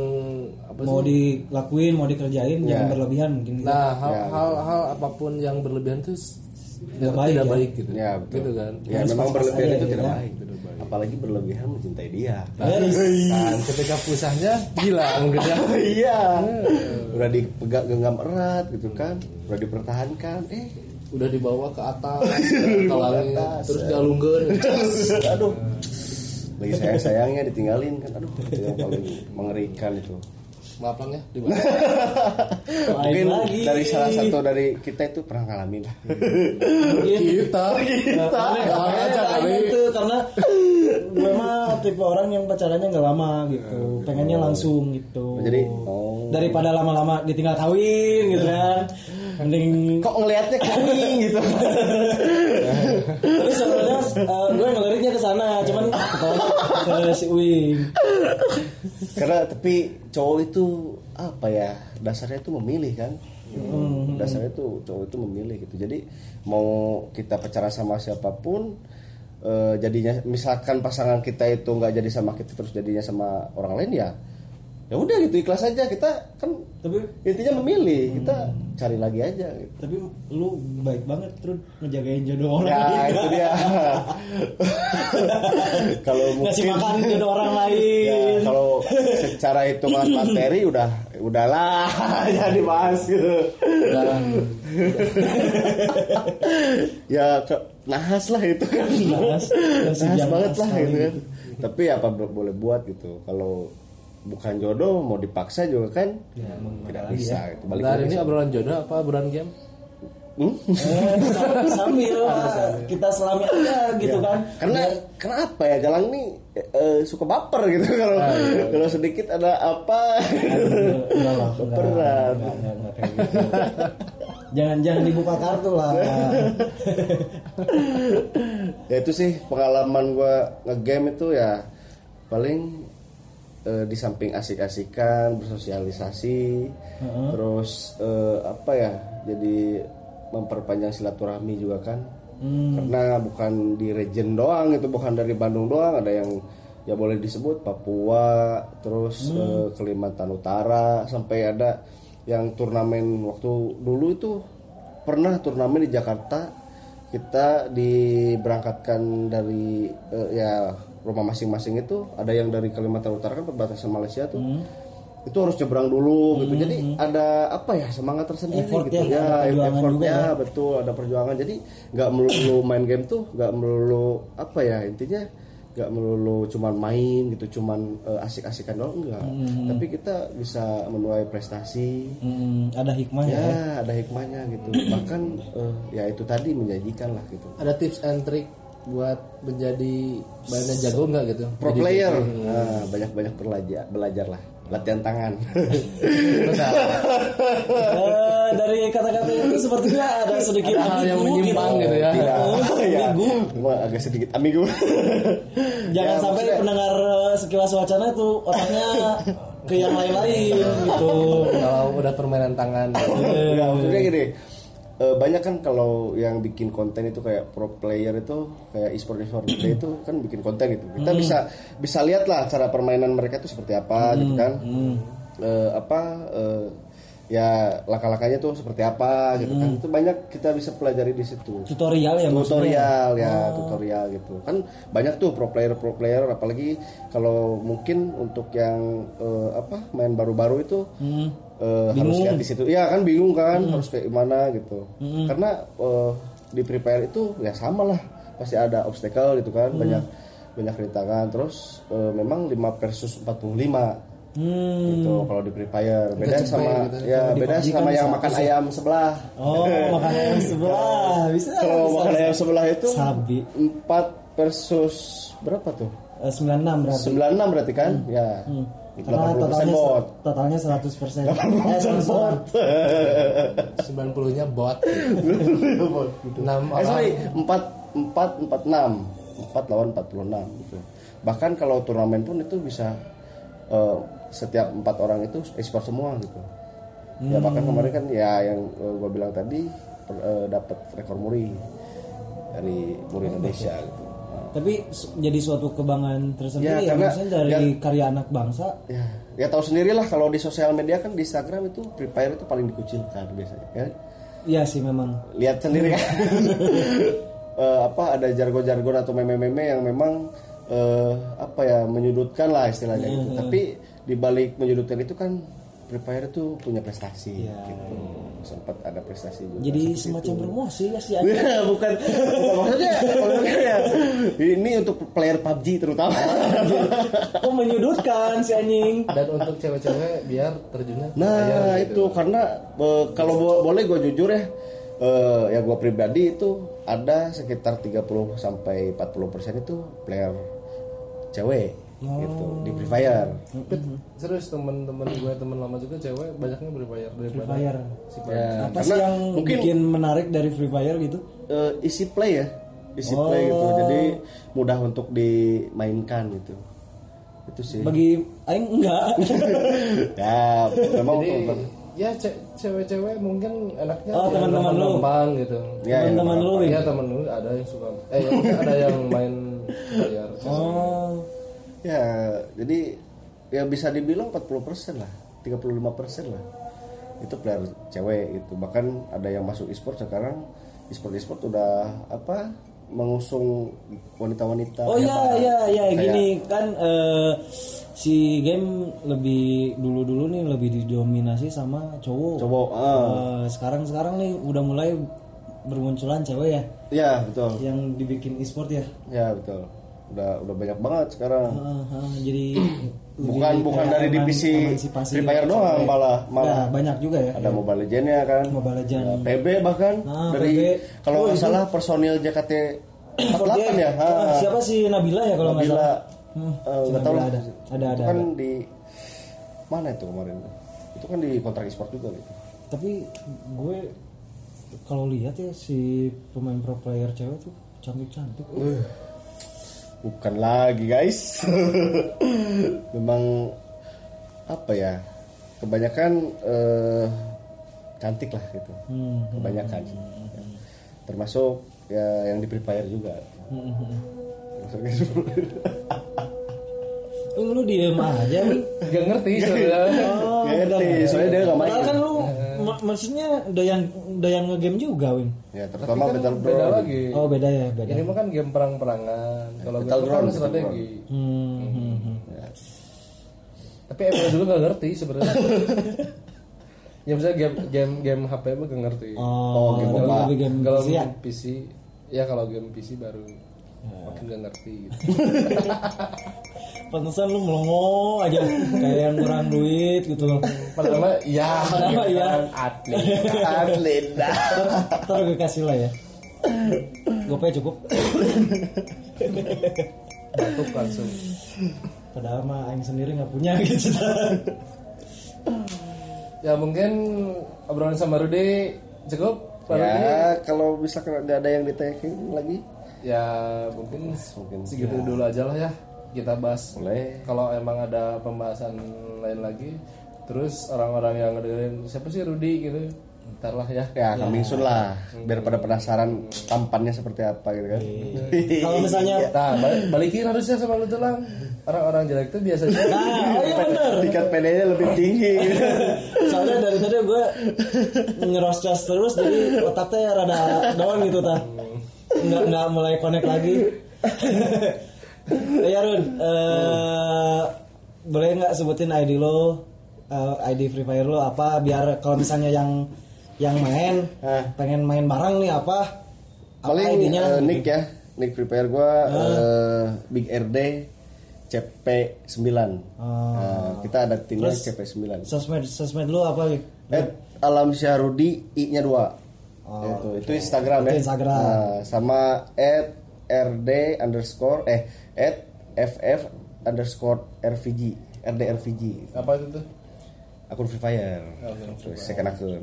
apa mau sih? dilakuin, mau dikerjain Ya. jangan berlebihan mungkin. gitu. Nah, hal, Ya, hal, hal apa pun yang berlebihan itu Tidak tidak, baik, tidak ya. baik gitu. ya betul Gitu kan. ya Harus memang berlebihan aja itu gitu tidak kan. baik apalagi berlebihan mencintai dia. Dan ketika pusahnya hilang gitu. (laughs) Ya. iya. Udah dipegang genggam erat gitu kan. Udah dipertahankan. Eh Udah dibawa ke atas, (laughs) ke atas, terus ya. dialungkeun. (laughs) aduh. Lagi saya sayangnya ditinggalin kan. Aduh yang paling mengerikan itu. Maafan ya, di mungkin lagi. dari salah satu dari kita itu pernah ngalamin. Lah kita. Kita. aja kali. itu karena gue mah tipe orang yang pacarannya nggak lama gitu, pengennya langsung gitu. Jadi, oh. daripada lama-lama ditinggal kawin gitu kan, mending kok ngelihatnya kering gitu (laughs) Tapi sebenarnya eh, gue ngeliriknya ke sana, cuman ke si Uing. karena tapi cowok itu apa ya dasarnya itu memilih kan Hmm. dasarnya itu cowok itu memilih gitu jadi mau kita pacaran sama siapa pun eh, jadinya misalkan pasangan kita itu nggak jadi sama kita terus jadinya sama orang lain ya ya udah gitu ikhlas aja kita kan Tapi intinya memilih kita cari lagi aja gitu. tapi lu baik banget terus ngejagain jodoh orang ya lain. (laughs) itu dia kalau Ngasih mungkin makan jodoh orang lain. Ya, kalau secara hitungan materi udah udahlah (laughs) jangan dibahas gitu. Dan ya ke, nahas lah itu kan. Nahas. Nahas, banget lah gitu kan. Tapi apa bo- boleh buat gitu. Kalau bukan jodoh mau dipaksa juga kan tidak bisa gitu. Balik Nah, ini obrolan jodoh apa obrolan game? Hmm? Eh, sam- sambil (laughs) kita selami aja gitu Ya. kan. Karena kenapa ya Galang nih eh, suka baper gitu (laughs) kalau kalau sedikit ada apa lah, Baperan. jangan jangan dibuka kartu lah. (laughs) ya itu sih pengalaman gua ngegame itu ya paling eh, di samping asik-asikan bersosialisasi terus eh, apa ya jadi memperpanjang silaturahmi juga kan. Karena bukan di region doang itu bukan dari Bandung doang. Ada yang ya boleh disebut Papua terus eh, Kalimantan Utara. Sampai ada yang turnamen waktu dulu itu pernah turnamen di Jakarta. Kita diberangkatkan dari eh, ya rumah masing-masing itu. Ada yang dari Kalimantan Utara kan perbatasan Malaysia tuh itu harus nyebrang dulu gitu. Jadi ada apa ya semangat tersendiri Effort gitu ya, ya. perjuangan effortnya juga ya. betul ada perjuangan. Jadi nggak melulu (coughs) main game tuh nggak melulu apa ya intinya nggak melulu cuman main gitu cuman eh, asik-asikan doang enggak tapi kita bisa menuai prestasi. Hmm, ada hikmahnya ya. ya ada hikmahnya gitu. (coughs) Bahkan eh, ya itu tadi menjanjikan lah gitu. Ada tips and trick buat menjadi banyak jago nggak gitu? pro Jadi player. game. nah, banyak banyak belajar belajar lah latihan tangan. Terus, ah, Eh, dari kata-kata itu sepertinya ada sedikit Ada hal yang ambigu menyimpang gitu ya. tidak Oh, ya ambigu. cuma agak sedikit ambigu. Jangan Ya, sampai maksudnya- pendengar eh, sekilas wacana itu otaknya ke yang lain-lain gitu. kalau udah permainan tangan. Enggak, maksudnya gini eh, banyak kan kalau yang bikin konten itu kayak pro player itu kayak e-sport e-sport play itu kan bikin konten gitu. Kita bisa bisa lihat lah cara permainan mereka itu seperti apa gitu kan. Eh, apa eh, ya langkah-langkahnya tuh seperti apa gitu kan. Itu banyak kita bisa pelajari di situ. Tutorial ya maksudnya? Tutorial ya tutorial gitu. Kan banyak tuh pro player pro player apalagi kalau mungkin untuk yang eh, apa main baru-baru itu eh, harus lihat di situ ya kan bingung kan harus kayak gimana gitu karena eh, di prepare itu ya sama lah pasti ada obstacle gitu kan banyak banyak rintangan terus eh, memang 5 versus 45 Hmm. gitu kalau di prepare beda sama gitu. ya beda sama yang makan ayam sebelah Oh, (laughs) makanan yang sebelah bisa. kalau bisa. makan ayam sebelah itu Sabi. 4 versus berapa tuh? Eh, 96 berarti. 96 berarti kan? Ya. Itu Karena 80% totalnya bot. totalnya 100 persen. Eh, 100 bot. 90 nya bot 6 Eh sorry, 4 4 46. 4 lawan 46 gitu. Bahkan kalau turnamen pun itu bisa eh, setiap empat orang itu ekspor semua gitu. Ya bahkan kemarin kan ya yang eh, gua bilang tadi per- eh, dapat rekor muri dari muri Indonesia gitu. Tapi jadi suatu kebanggaan tersendiri Ya, ya, maksudnya dari ya- karya anak bangsa. ya ya tahu sendiri lah kalau di sosial media kan di Instagram itu Free Fire itu paling dikucilkan biasanya ya Iya sih memang. lihat sendiri kan (laughs) Eh, apa ada jargon-jargon atau meme-meme yang memang eh, apa ya menyudutkan lah istilahnya Iya, gitu tapi di balik menyudutkan itu kan Free Fire itu punya prestasi gitu sempat ada prestasi juga Jadi semacam itu. promosi ya sih. (laughs) bukan bukan maksudnya maksudnya ya, ini untuk player PUBG terutama (laughs) Oh menyudutkan si anjing. dan untuk cewek-cewek biar terjunnya Nah layar itu gitu. karena eh, kalau bo- boleh gue jujur ya, eh, ya gue pribadi itu ada sekitar 30 sampai 40 persen itu player cewek gitu di Free Fire. Tapi serius temen-temen gue temen lama juga cewek banyaknya berbayar daripada Free Fire. si Ya, Apa sih yang mungkin bikin menarik dari Free Fire gitu? eh, isi play ya, isi Oh. play gitu. Jadi mudah untuk dimainkan gitu. Itu sih. Bagi aing enggak. (laughs) ya memang Jadi untuk- ya ce- cewek-cewek mungkin enaknya Oh, teman-teman lu. gampang gitu. ya, yang Teman-teman lu. Iya temen lu ada yang suka eh ada yang main bayar. Oh. Ya, jadi ya bisa dibilang 40% lah, 35% lah. Itu player cewek itu. Bahkan ada yang masuk e-sport sekarang e-sport e-sport udah apa? mengusung wanita-wanita. Oh Ya, iya iya iya gini kan eh, si game lebih dulu-dulu nih lebih didominasi sama cowok. Cowok, ah. Eh, sekarang sekarang nih udah mulai bermunculan cewek ya Ya, betul. yang dibikin e-sport ya. Ya, betul. Udah udah banyak banget sekarang. Ah, ah, jadi bukan (clears throat) lebih bukan dari divisi Free Fire doang malah Ya, malah banyak juga ya. ada Mobile Legends ya kan Mobile Legends. Ya, PB bahkan Ah, dari PB. kalau Oh, nggak itu- salah personil JKT 48 ya Ah, Ah. siapa sih Nabila ya kalau nggak Nabila salah? Hmm, eh, si nggak tahu Nabila lah ada. Ada ada. kan ada. di mana itu kemarin itu kan di kontrak e-sport juga gitu Tapi gue kalau lihat ya si pemain pro player cewek tuh cantik-cantik. Bukan lagi guys (laughs) memang apa ya kebanyakan eh, cantik lah gitu Hmm. kebanyakan Ya. termasuk ya yang di Free Fire juga Maksudnya gitu. Eh, lu diem aja nih. Gak ngerti sebenarnya. Oh, Ngerti, soalnya dia nggak main. Padahal kan lu ma- maksudnya doyan doyan ngegame juga, Win. ya Tapi terutama kan Battleground beda lagi. Oh, beda ya, beda. Ini mah kan game perang-perangan. Kalau game Battleground, strategi. Hmm, hmm, hmm. Tapi Emil dulu gak ngerti sebenarnya. (laughs) ya misalnya game game game HP mah gak ngerti. Oh, game lebih- apa? lebih game kalau PC ya. PC ya kalau game PC baru makin gak ngerti gitu. (laughs) Pantesan lu melongo aja kayak yang kurang duit gitu. Padahal mah ya, Padahal ya. kan, atlet. atlet dah. Ntar gue kasih lah ya. Gopay cukup. batuk langsung. Padahal mah aing sendiri nggak punya gitu. Ya mungkin obrolan sama Rudy cukup. Rudy. ya kalau misalkan ada yang ditanyain lagi Ya mungkin Mungkin. segitu dulu aja lah ya kita bahas. boleh Kalau emang ada pembahasan lain lagi, terus orang-orang yang ngedengerin siapa sih Rudy gitu, ntar lah ya Ya, coming soon lah. Biar pada penasaran tampannya seperti apa gitu kan. Kalau misalnya nah bal- balikin harusnya sama lu tuh lang orang-orang jelek tuh biasanya Nah, oh iya bener. Tingkat PD-nya lebih tinggi. Soalnya dari tadi gue ngeroscos terus jadi otaknya rada down gitu ta. Nggak nggak mulai connect lagi. (laughs) ya Run, eh, boleh nggak sebutin ID lo, eh, ID Free Fire lo apa biar kalau misalnya yang yang main Hah. pengen main bareng nih apa? Apa Paling ID-nya? eh, nick ya. Nick prepare gua eh, Big RD CP9. Nah, kita ada timnya CP9. Sosmed sosmed lo apa? At Alam Syahrudi I-nya 2. itu, itu Instagram ya. Itu Instagram. Nah, sama at RD underscore eh at FF underscore RVG RD RVG apa itu tuh akun Free Fire. Terus second akun.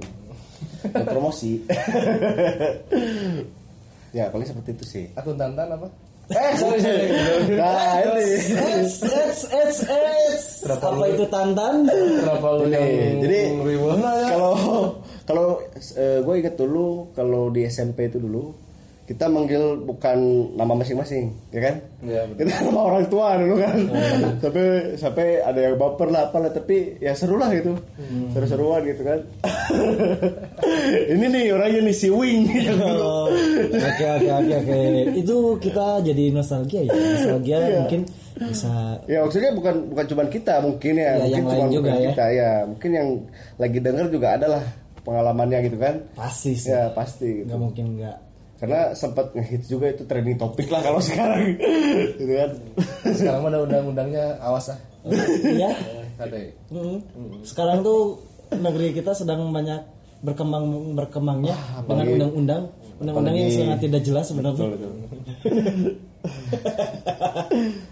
Ya, promosi. ya paling seperti itu sih. akun tantan apa eh sorry sorry Nah ini. Eits, eits, eits, eits. Kenapa Apa itu Tantan? kenapa lu Ini, yang jadi kalau kalau gue inget dulu kalau di SMP itu dulu kita manggil bukan nama masing-masing ya kan Iya, kita nama orang tua dulu kan (laughs) sampai sampai ada yang baper lah apalah tapi ya seru lah gitu seru-seruan gitu kan (laughs) ini nih orangnya nih si Wing (laughs) Oh, Oke oke oke oke. Itu kita jadi nostalgia ya. Nostalgia mungkin bisa ya maksudnya bukan bukan cuma kita mungkin ya, Ya, mungkin yang cuma lain juga ya. kita ya mungkin yang lagi denger juga ada lah pengalamannya gitu kan pasti sih. ya pasti gitu. Nggak mungkin nggak. Karena sempat ngehits juga itu trending topik lah kalau (laughs) sekarang gitu kan sekarang mah ada undang-undangnya awas ah Iya. Mm. Sekarang tuh negeri kita sedang banyak berkembang berkembangnya dengan apalagi- undang-undang undang-undang yang sangat tidak jelas sebenarnya. (laughs)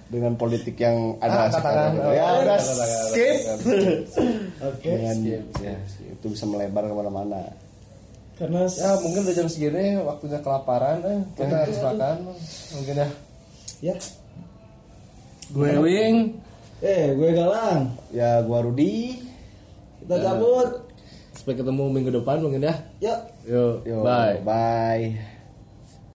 dengan politik yang ada Ah, sekarang katakan. ya Oh, udah skip Oke. dengan ya, itu bisa melebar ke mana-mana Karena ya mungkin udah jam segini waktunya kelaparan eh. kita harus makan mungkin ya ya. gue wing Eh, gue Galang. ya gua Rudi Kita cabut. sampai ketemu minggu depan mungkin ya Yuk. yuk Yo, bye bye